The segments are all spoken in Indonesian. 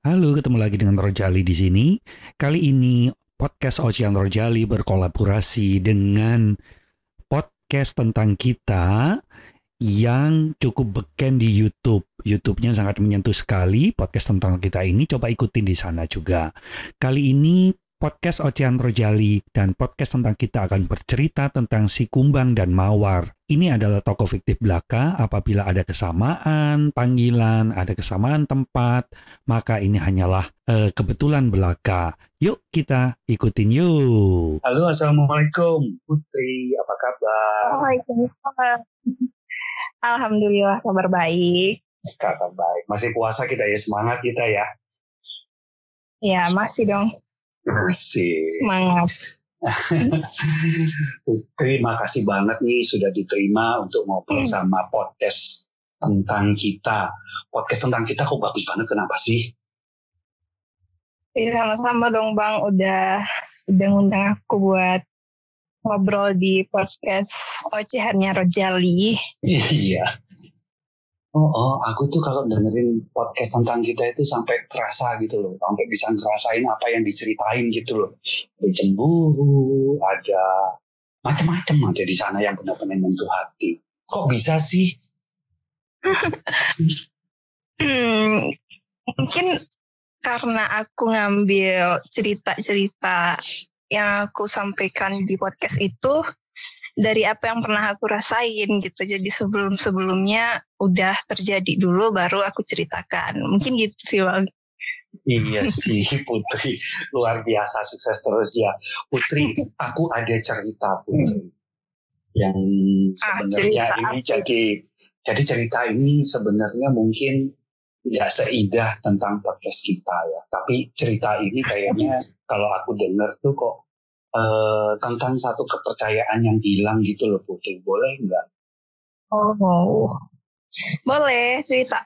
Halo, ketemu lagi dengan Rojali di sini. Kali ini podcast Ocean Rojali berkolaborasi dengan podcast tentang kita yang cukup beken di YouTube. YouTube-nya sangat menyentuh sekali podcast tentang kita ini. Coba ikutin di sana juga. Kali ini podcast Ocean Rojali dan podcast tentang kita akan bercerita tentang si Kumbang dan Mawar. Ini adalah tokoh fiktif belaka apabila ada kesamaan panggilan, ada kesamaan tempat, maka ini hanyalah uh, kebetulan belaka. Yuk kita ikutin yuk. Halo, Assalamualaikum Putri, apa kabar? Waalaikumsalam. Alhamdulillah kabar baik. Kabar baik. Masih puasa kita ya, semangat kita ya. Ya, masih dong. Masih. Semangat. Terima kasih banget nih sudah diterima untuk ngobrol hmm. sama podcast tentang kita. Podcast tentang kita kok bagus banget, kenapa sih? Iya sama-sama dong Bang, udah udah ngundang aku buat ngobrol di podcast ocehannya Rojali. Iya. Oh, oh, aku tuh kalau dengerin podcast tentang kita itu sampai terasa gitu loh, sampai bisa ngerasain apa yang diceritain gitu loh. Ada cemburu, ada macam-macam ada di sana yang benar-benar menyentuh hati. Kok bisa sih? hmm, mungkin karena aku ngambil cerita-cerita yang aku sampaikan di podcast itu dari apa yang pernah aku rasain gitu. Jadi sebelum-sebelumnya udah terjadi dulu baru aku ceritakan. Mungkin gitu sih Bang. Iya sih Putri, luar biasa sukses terus ya. Putri, aku ada cerita Putri. Yang ah, sebenarnya ah, ini jadi jadi cerita ini sebenarnya mungkin nggak seindah tentang podcast kita ya. Tapi cerita ini kayaknya kalau aku dengar tuh kok uh, tentang satu kepercayaan yang hilang gitu loh Putri. Boleh nggak? Oh, boleh cerita.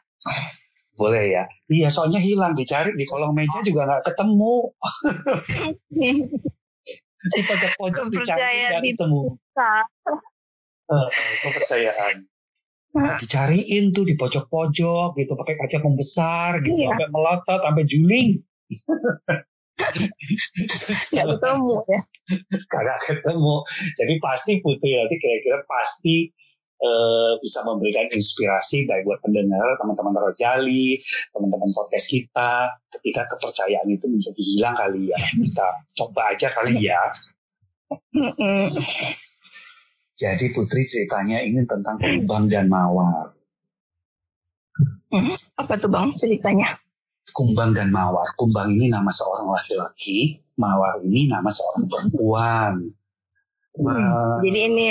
Boleh ya. Iya, soalnya hilang dicari di kolong meja juga nggak ketemu. di pojok-pojok dicari nggak ketemu. Uh, kepercayaan. Nah, dicariin tuh di pojok-pojok gitu pakai kaca pembesar gitu iya. sampai melotot sampai juling. Gak ketemu ya. Kagak ketemu. Jadi pasti Putri nanti kira-kira pasti uh, bisa memberikan inspirasi baik buat pendengar, teman-teman Rojali, teman-teman podcast kita. Ketika kepercayaan itu menjadi hilang kali ya. Kita coba aja kali ya. Jadi Putri ceritanya ini tentang Kumbang dan Mawar. Apa tuh Bang ceritanya? Kumbang dan Mawar. Kumbang ini nama seorang laki-laki, Mawar ini nama seorang perempuan. Hmm, uh, jadi ini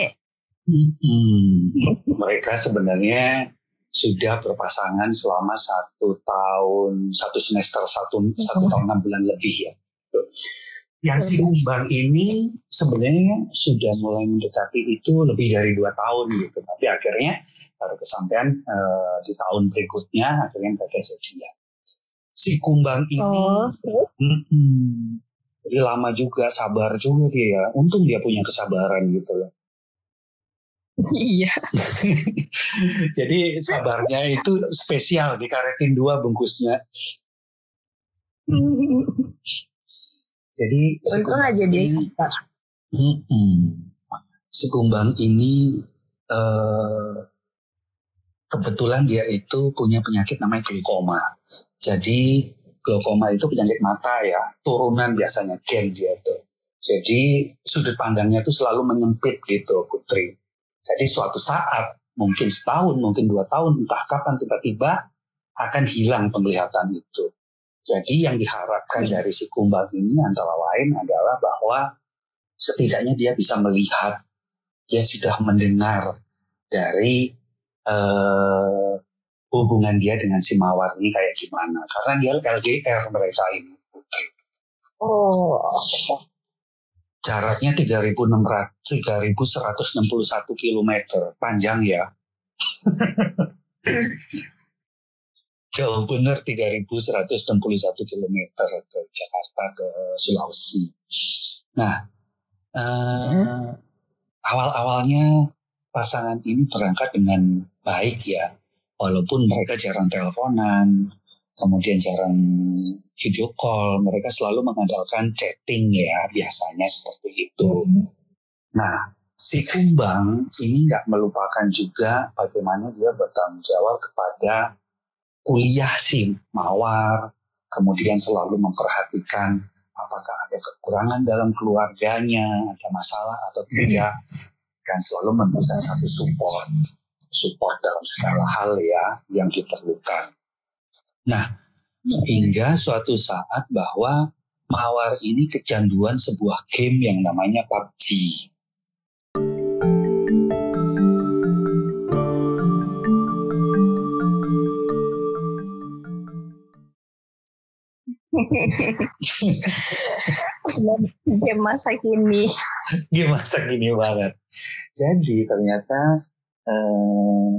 hmm, mereka sebenarnya sudah berpasangan selama satu tahun, satu semester, satu, satu tahun enam bulan lebih ya. Yang si kumbang ini sebenarnya sudah mulai mendekati itu lebih dari dua tahun gitu, tapi akhirnya pada kesampaian uh, di tahun berikutnya akhirnya mereka jadian si kumbang ini oh. mm -mm. jadi lama juga sabar juga dia ya untung dia punya kesabaran gitu loh Iya. Jadi sabarnya itu spesial dikaretin dua bungkusnya. Jadi untung aja dia sabar. Mm -mm. Si kumbang ini uh, kebetulan dia itu punya penyakit namanya glaukoma. Jadi glaukoma itu penyakit mata ya, turunan biasanya gen dia itu. Jadi sudut pandangnya itu selalu menyempit gitu Putri. Jadi suatu saat, mungkin setahun, mungkin dua tahun, entah kapan tiba-tiba akan hilang penglihatan itu. Jadi yang diharapkan dari si kumbang ini antara lain adalah bahwa setidaknya dia bisa melihat, dia sudah mendengar dari uh, hubungan dia dengan si Mawar ini kayak gimana. Karena dia LDR mereka ini. Oh. Jaraknya 3.600, 3.161 km. Panjang ya. Jauh bener 3.161 km ke Jakarta ke Sulawesi. Nah, uh, awal-awalnya pasangan ini berangkat dengan baik ya walaupun mereka jarang teleponan, kemudian jarang video call. Mereka selalu mengandalkan chatting ya, biasanya seperti itu. Hmm. Nah, si Kumbang ini nggak melupakan juga bagaimana dia bertanggung jawab kepada kuliah si Mawar, kemudian selalu memperhatikan apakah ada kekurangan dalam keluarganya, ada masalah atau tidak, dan selalu memberikan satu support, support dalam segala hal ya yang diperlukan. Nah, hingga suatu saat bahwa Mawar ini kecanduan sebuah game yang namanya PUBG. Game masa kini. Game masa kini banget. Jadi ternyata eh,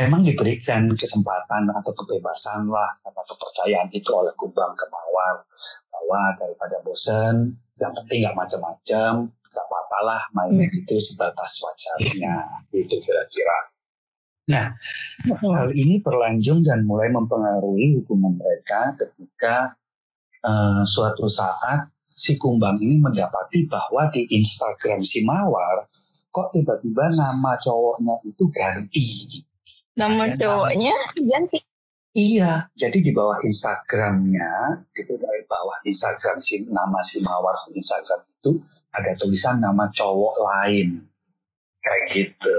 emang diberikan kesempatan atau kebebasan lah atau kepercayaan itu oleh Kubang ke Mawar bahwa daripada bosan yang penting nggak macam-macam nggak apa-apa lah main hmm. itu sebatas wajarnya itu kira-kira. Nah, hal ini berlanjut dan mulai mempengaruhi hubungan mereka ketika uh, suatu saat si Kumbang ini mendapati bahwa di Instagram si Mawar kok tiba-tiba nama cowoknya itu ganti. Nama ya, cowoknya ganti? Iya, jadi di bawah Instagramnya, gitu dari bawah Instagram si nama si Mawar di Instagram itu ada tulisan nama cowok lain, kayak gitu.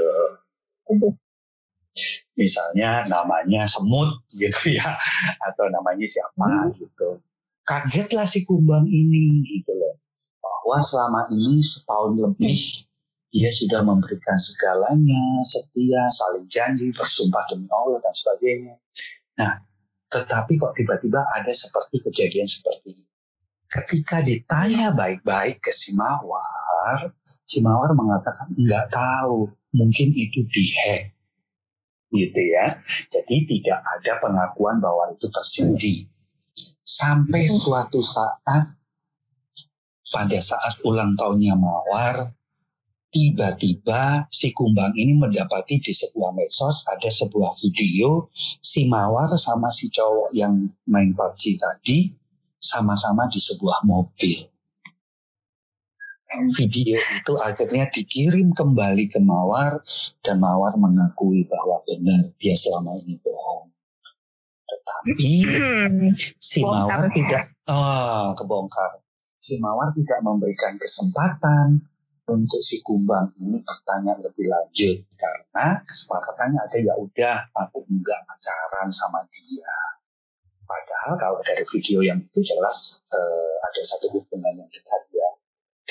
Aduh misalnya namanya semut gitu ya atau namanya siapa hmm. gitu kagetlah si kumbang ini gitu loh bahwa selama ini setahun lebih dia sudah memberikan segalanya setia saling janji bersumpah demi Allah dan sebagainya nah tetapi kok tiba-tiba ada seperti kejadian seperti ini ketika ditanya baik-baik ke si Mawar si Mawar mengatakan nggak tahu mungkin itu dihack gitu ya. Jadi tidak ada pengakuan bahwa itu terjadi. Sampai suatu saat pada saat ulang tahunnya Mawar, tiba-tiba si Kumbang ini mendapati di sebuah medsos ada sebuah video si Mawar sama si cowok yang main PUBG tadi sama-sama di sebuah mobil video itu akhirnya dikirim kembali ke Mawar dan Mawar mengakui bahwa benar dia selama ini bohong. Tetapi hmm, si Mawar tidak oh, kebongkar. Si Mawar tidak memberikan kesempatan untuk si Kumbang ini bertanya lebih lanjut karena kesepakatannya ada ya udah aku enggak pacaran sama dia. Padahal kalau dari video yang itu jelas uh, ada satu hubungan yang dekat ya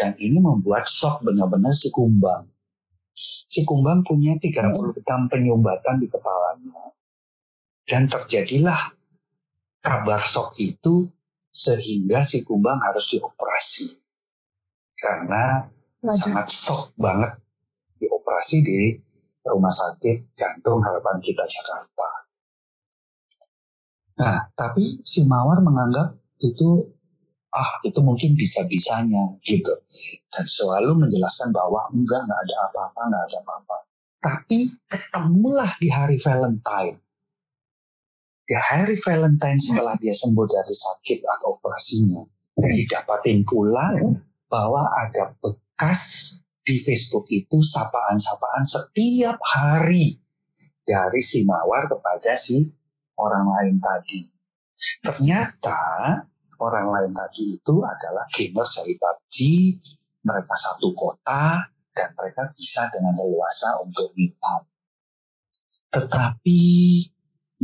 dan ini membuat shock benar-benar si kumbang. Si kumbang punya 36 penyumbatan di kepalanya. Dan terjadilah kabar shock itu sehingga si kumbang harus dioperasi. Karena. Sangat shock banget dioperasi di rumah sakit jantung harapan kita Jakarta. Nah, tapi si Mawar menganggap itu ah itu mungkin bisa-bisanya gitu. Dan selalu menjelaskan bahwa enggak, enggak ada apa-apa, enggak ada apa-apa. Tapi ketemulah di hari Valentine. Di hari Valentine setelah dia sembuh dari sakit atau operasinya, didapatin pula bahwa ada bekas di Facebook itu sapaan-sapaan setiap hari dari si Mawar kepada si orang lain tadi. Ternyata orang lain tadi itu adalah gamer seri PUBG, mereka satu kota, dan mereka bisa dengan leluasa untuk meet up. Tetapi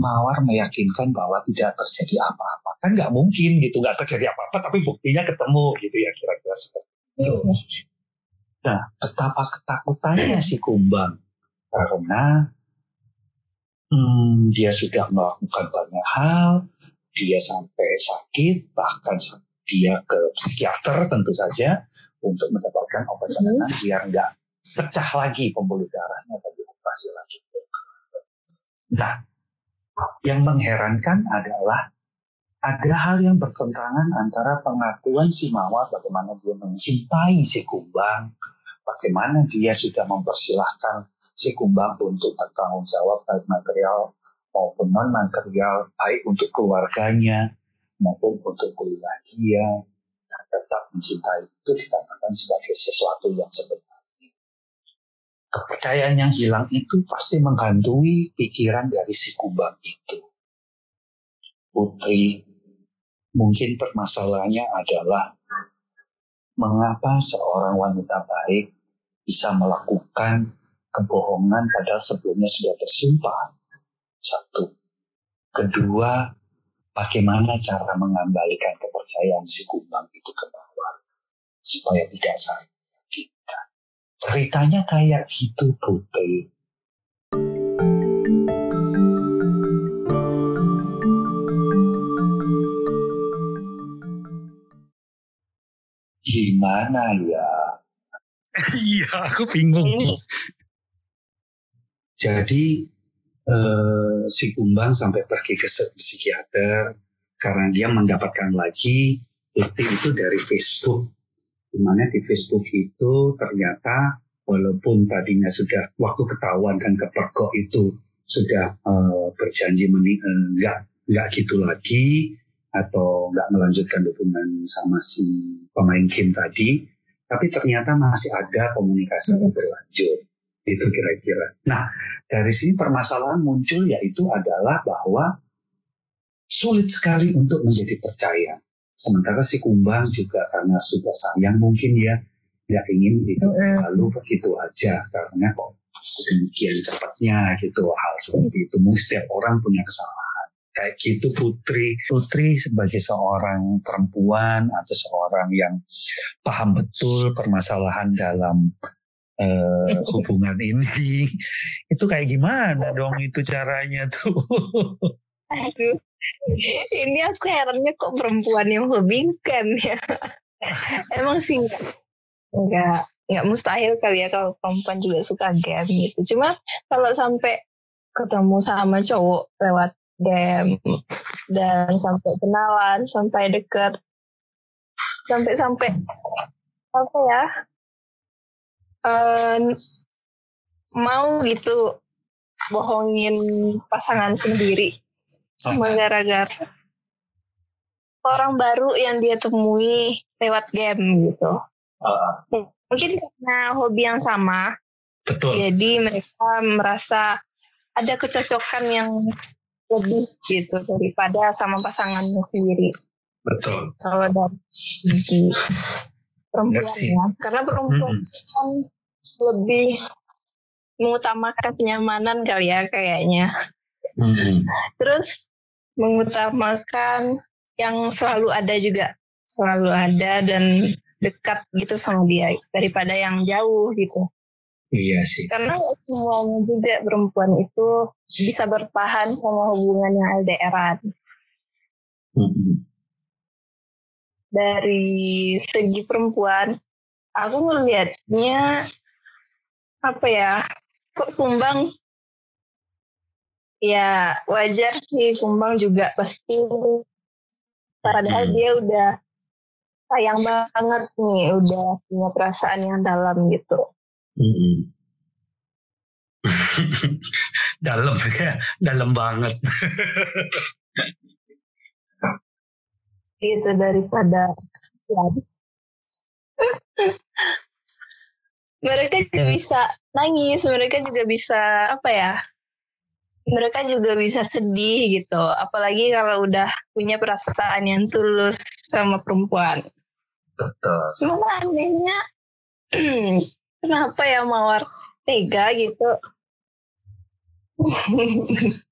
Mawar meyakinkan bahwa tidak terjadi apa-apa. Kan nggak mungkin gitu, nggak terjadi apa-apa, tapi buktinya ketemu gitu ya kira-kira seperti itu. Nah, betapa ketakutannya si Kumbang. Karena hmm, dia sudah melakukan banyak hal, dia sampai sakit, bahkan dia ke psikiater tentu saja untuk mendapatkan obat penenang hmm. biar nggak pecah lagi pembuluh darahnya atau dioperasi lagi. Nah, yang mengherankan adalah ada hal yang bertentangan antara pengakuan si Mawar bagaimana dia mencintai si Kumbang, bagaimana dia sudah mempersilahkan si Kumbang untuk bertanggung jawab baik material maupun non material baik untuk keluarganya maupun untuk kuliah dia dan tetap mencintai itu dikatakan sebagai sesuatu yang sebenarnya. Kepercayaan yang hilang itu pasti menghantui pikiran dari si kumbang itu. Putri, mungkin permasalahannya adalah mengapa seorang wanita baik bisa melakukan kebohongan padahal sebelumnya sudah tersumpah. Satu. Kedua, bagaimana cara mengembalikan kepercayaan si kumbang itu ke bawah supaya tidak saling kita. Ceritanya kayak gitu Putri. Gimana ya? Iya, aku bingung. Jadi eh, si Kumbang sampai pergi ke psikiater karena dia mendapatkan lagi bukti itu dari Facebook. Di mana di Facebook itu ternyata walaupun tadinya sudah waktu ketahuan dan kepergok itu sudah eh, berjanji meni eh, nggak nggak gitu lagi atau nggak melanjutkan hubungan sama si pemain game tadi, tapi ternyata masih ada komunikasi yang berlanjut. Itu kira-kira. Nah, dari sini permasalahan muncul yaitu adalah bahwa sulit sekali untuk menjadi percaya. Sementara si kumbang juga karena sudah sayang mungkin ya, nggak ingin itu lalu begitu aja karena kok sedemikian cepatnya gitu hal seperti itu. Mungkin setiap orang punya kesalahan kayak gitu Putri. Putri sebagai seorang perempuan atau seorang yang paham betul permasalahan dalam uh, hubungan ini, itu kayak gimana dong itu caranya tuh? Aduh, ini aku herannya kok perempuan yang hobikan ya. Emang sih enggak, enggak, enggak mustahil kali ya kalau perempuan juga suka game gitu. Cuma kalau sampai ketemu sama cowok lewat game dan sampai kenalan sampai deket sampai sampai apa ya? Um, mau gitu bohongin pasangan sendiri cuma gara-gara orang baru yang dia temui lewat game gitu. Uh, mungkin karena hobi yang sama betul. jadi mereka merasa ada kecocokan yang lebih gitu daripada sama pasangannya sendiri. Betul. Kalau dari segi perempuan ya, karena perempuan kan lebih mengutamakan kenyamanan kali ya kayaknya. Hmm. Terus mengutamakan yang selalu ada juga, selalu ada dan dekat gitu sama dia daripada yang jauh gitu. Iya sih. Karena semuanya juga perempuan itu bisa bertahan sama hubungan yang LDRan. Hmm. Dari segi perempuan, aku melihatnya apa ya? Kok kumbang? Ya wajar sih kumbang juga pasti. Padahal Hmm. dia udah sayang banget nih, udah punya perasaan yang dalam gitu. Hmm. dalam ya, dalam banget. Gitu daripada mereka juga bisa nangis, mereka juga bisa apa ya? Mereka juga bisa sedih gitu, apalagi kalau udah punya perasaan yang tulus sama perempuan. Betul. Cuma anehnya, kenapa ya mawar tega gitu?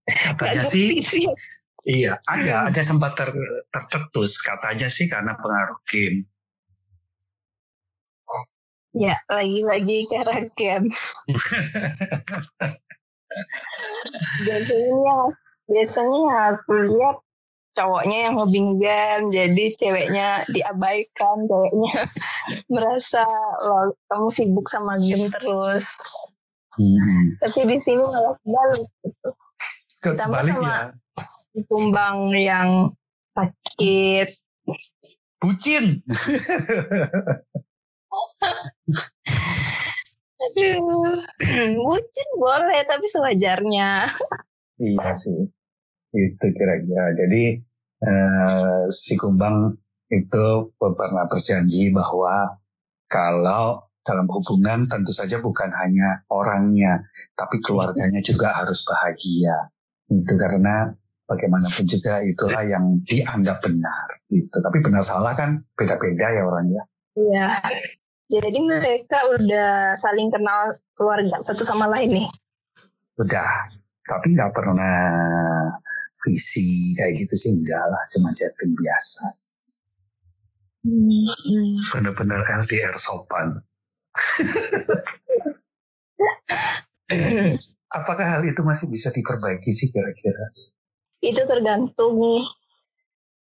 Katanya sih. iya ada ada sempat ter, tercetus katanya sih karena pengaruh game. Ya, lagi-lagi karena game. biasanya biasanya aku lihat cowoknya yang hobi game jadi ceweknya diabaikan ceweknya merasa lo kamu sibuk sama game terus Hmm. tapi di sini malah kebalik gitu Ditambah sama- ya. tumbang yang sakit Bucin. aduh bucin boleh tapi sewajarnya Iya sih, itu kira-kira. Jadi eh, si Kumbang itu pernah berjanji bahwa kalau dalam hubungan tentu saja bukan hanya orangnya, tapi keluarganya juga harus bahagia. Itu karena bagaimanapun juga itulah yang dianggap benar. Gitu. Tapi benar salah kan beda-beda ya orangnya. Iya. Jadi mereka udah saling kenal keluarga satu sama lain nih. Udah, tapi nggak pernah visi kayak gitu sih enggak lah, cuma chatting biasa. Hmm. Bener-bener LDR sopan. Apakah hal itu masih bisa diperbaiki sih kira-kira? Itu tergantung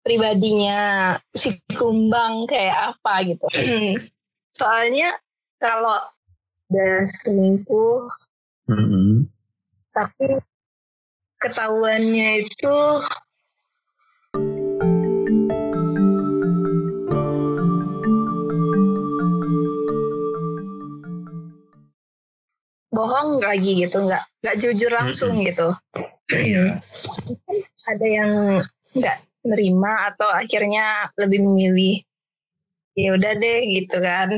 pribadinya si kumbang kayak apa gitu. Soalnya kalau udah selingkuh Mm-hmm. tapi ketahuannya itu bohong lagi gitu nggak nggak jujur langsung gitu. Iya. ada yang nggak nerima atau akhirnya lebih memilih ya udah deh gitu kan.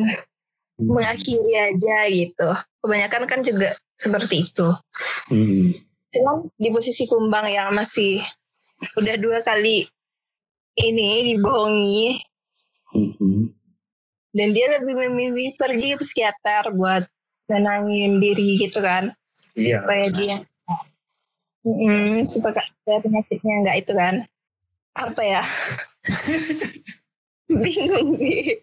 Mengakhiri aja gitu. Kebanyakan kan juga seperti itu. Mm-hmm. Cuman di posisi kumbang yang masih udah dua kali ini dibohongi Mm-hmm. dan dia lebih memilih pergi ke psikiater buat nenangin diri gitu kan Iya. supaya dia Mm, supaya penyakitnya nggak itu kan apa ya bingung sih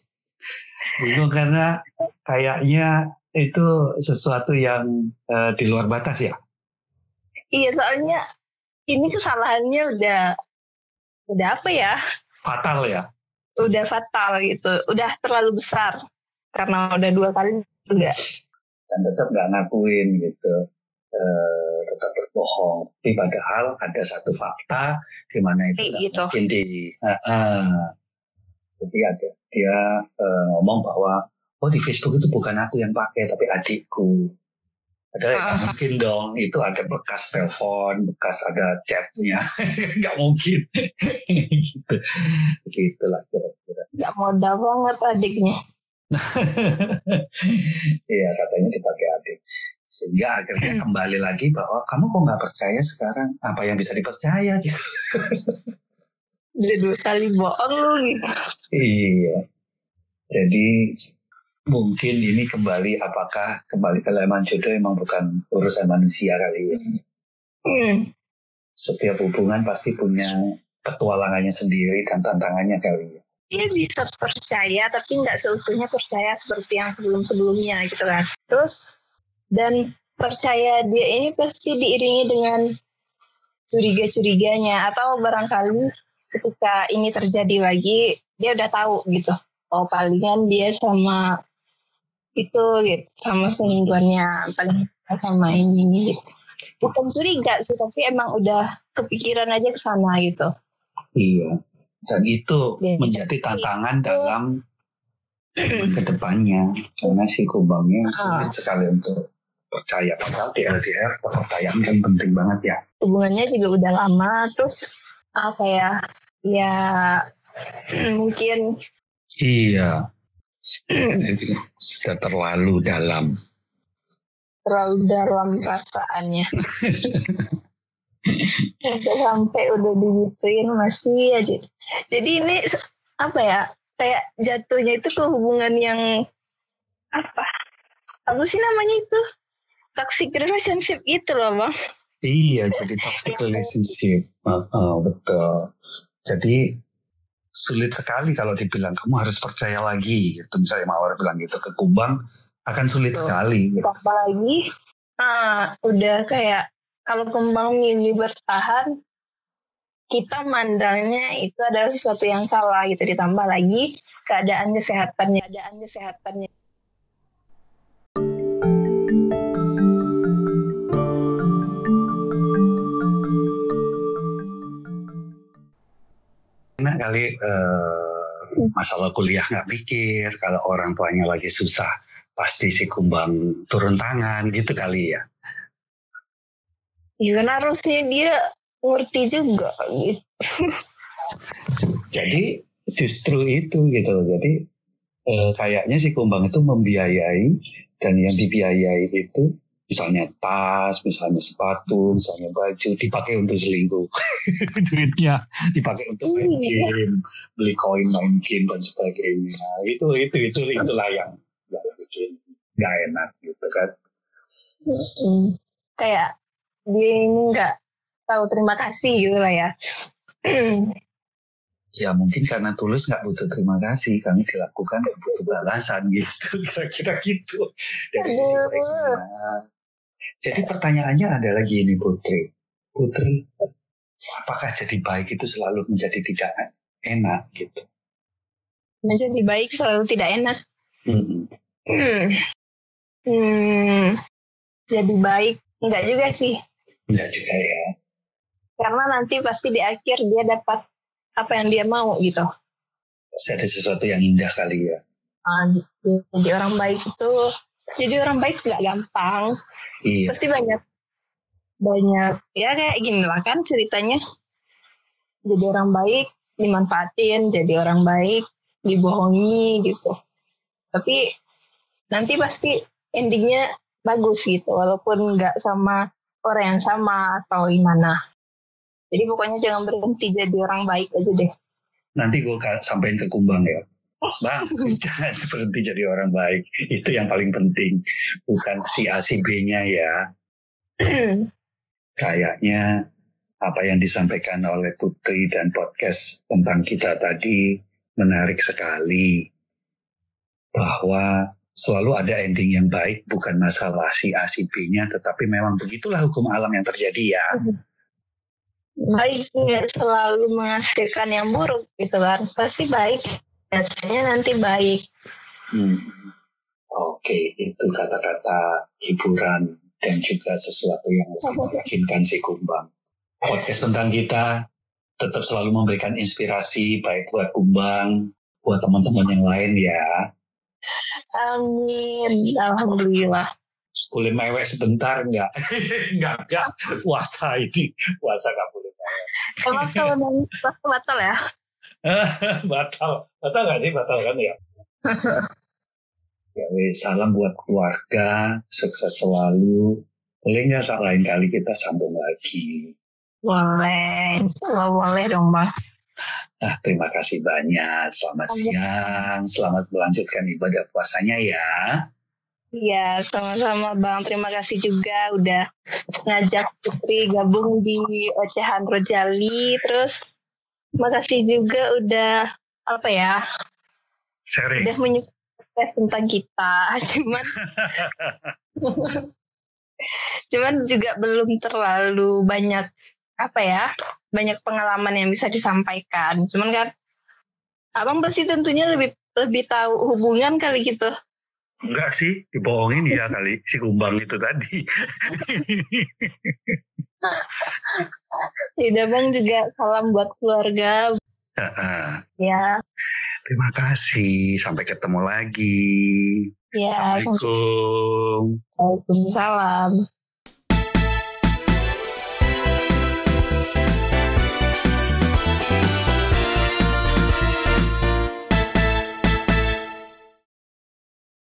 Bingung karena kayaknya itu sesuatu yang eh, di luar batas ya. Iya soalnya ini kesalahannya udah udah apa ya Fatal ya. udah fatal gitu udah terlalu besar karena udah dua kali enggak Dan tetap nggak ngakuin gitu. Eh, tetap berbohong. Tapi padahal ada satu fakta di mana itu nggak gitu. mungkin di. Jadi ada dia eh, ngomong bahwa oh di Facebook itu bukan aku yang pakai tapi adikku. Padahal ya nggak Ah. mungkin dong itu ada bekas telepon, bekas ada chatnya, nggak mungkin. gitu, gitulah kira-kira. nggak modal banget adiknya Iya katanya dipakai adik. Sehingga akhirnya kembali lagi bahwa kamu kok nggak percaya sekarang apa yang bisa dipercaya gitu. udah dua kali bohong lu gitu Iya. Jadi mungkin ini kembali apakah kembali ke leman jodoh emang bukan urusan manusia kali ya. hmm. Setiap hubungan pasti punya petualangannya sendiri dan tantangannya kali ya. dia bisa percaya tapi nggak seutuhnya percaya seperti yang sebelum-sebelumnya gitu kan terus dan percaya dia ini pasti diiringi dengan curiga-curiganya atau barangkali ketika ini terjadi lagi dia udah tahu gitu oh palingan dia sama itu gitu sama selingkuhannya paling sama ini gitu. bukan curiga sih tapi emang udah kepikiran aja ke sana gitu Iya. Dan itu Ya, menjadi tantangan itu- dalam ke depannya karena si kumbangnya Ah. sulit sekali untuk percaya padahal di LDR kepercayaan kan penting banget ya. hubungannya juga udah lama terus apa ya ya mungkin Iya. Sudah terlalu dalam. terlalu dalam perasaannya udah sampai udah digituin masih aja jadi ini apa ya kayak jatuhnya itu ke hubungan yang apa apa sih namanya itu toxic relationship itu loh bang Iya, jadi toxic relationship. Heeh, betul. Jadi sulit sekali kalau dibilang kamu harus percaya lagi. Gitu. Misalnya Mawar bilang gitu ke Kumbang akan sulit Betul. sekali. Gitu. apalagi ah, udah kayak kalau kembang ini bertahan kita mandangnya itu adalah sesuatu yang salah gitu ditambah lagi keadaan kesehatannya keadaan kesehatannya Nah kali eh, masalah kuliah nggak mikir, kalau orang tuanya lagi susah pasti si Kumbang turun tangan gitu kali ya. Ya kan harusnya dia ngerti juga gitu. Jadi justru itu gitu. Jadi eh, kayaknya si kumbang itu membiayai dan yang dibiayai itu misalnya tas, misalnya sepatu, misalnya baju dipakai untuk selingkuh. Duitnya dipakai untuk main Iya. game, beli koin main game dan sebagainya. Itu itu itu itulah yang yang bikin nggak enak gitu kan. Kayak dia ini nggak tahu terima kasih gitu lah ya. Ya mungkin karena tulus nggak butuh terima kasih, kami dilakukan nggak butuh balasan gitu, kira-kira gitu dari sisi. Jadi pertanyaannya adalah gini Putri, Putri, apakah jadi baik itu selalu menjadi tidak enak gitu? Menjadi baik selalu tidak enak. Mm-mm. Hmm. Hmm. Jadi baik enggak juga sih. Enggak juga ya. Karena nanti pasti di akhir dia dapat apa yang dia mau gitu. Pasti ada sesuatu yang indah kali ya. Ah, j- jadi orang baik itu jadi orang baik nggak gampang. Iya. Pasti banyak banyak ya kayak gini lah kan ceritanya. Jadi orang baik dimanfaatin, jadi orang baik dibohongi gitu. Tapi nanti pasti endingnya bagus gitu, walaupun nggak sama orang yang sama atau gimana. Jadi pokoknya jangan berhenti jadi orang baik aja deh. Nanti gue sampein ke Kumbang ya. Bang, jangan berhenti jadi orang baik. Itu yang paling penting. Bukan si A, si B-nya ya. kayaknya apa yang disampaikan oleh Putri dan podcast tentang kita tadi menarik sekali. Bahwa selalu ada ending yang baik, bukan masalah si A, si B-nya, tetapi memang begitulah hukum alam yang terjadi ya. baik nggak selalu menghasilkan yang buruk gitu kan. Pasti baik. Biasanya nanti baik. Hmm. Oke, itu kata-kata hiburan dan juga sesuatu yang meyakinkan si Kumbang. Podcast tentang kita tetap selalu memberikan inspirasi baik buat Kumbang, buat teman-teman yang lain ya. Amin. Alhamdulillah. Boleh mewek sebentar enggak? enggak, enggak. Puasa ini, puasa enggak boleh mewek. Emang kalau batal ya? batal, batal nggak sih? Batal kan ya? ya wes, salam buat keluarga, sukses selalu. Boleh nggak saat lain kali kita sambung lagi? Boleh. Insya boleh dong bang. Nah, terima kasih banyak. Selamat siang. Selamat melanjutkan ibadah puasanya ya. Iya, sama-sama Bang. Terima kasih juga udah ngajak Putri gabung di Ocehan Rojali. Terus makasih juga udah apa ya, Sering. udah menyukai tentang kita. Cuman cuman juga belum terlalu banyak apa ya, banyak pengalaman yang bisa disampaikan. Cuman kan Abang pasti tentunya lebih lebih tahu hubungan kali gitu. Enggak sih, dibohongin ya kali si kumbang itu tadi. Tidak bang juga salam buat keluarga. Ya, Terima kasih. Sampai ketemu lagi. ya. Assalamualaikum. Waalaikumsalam.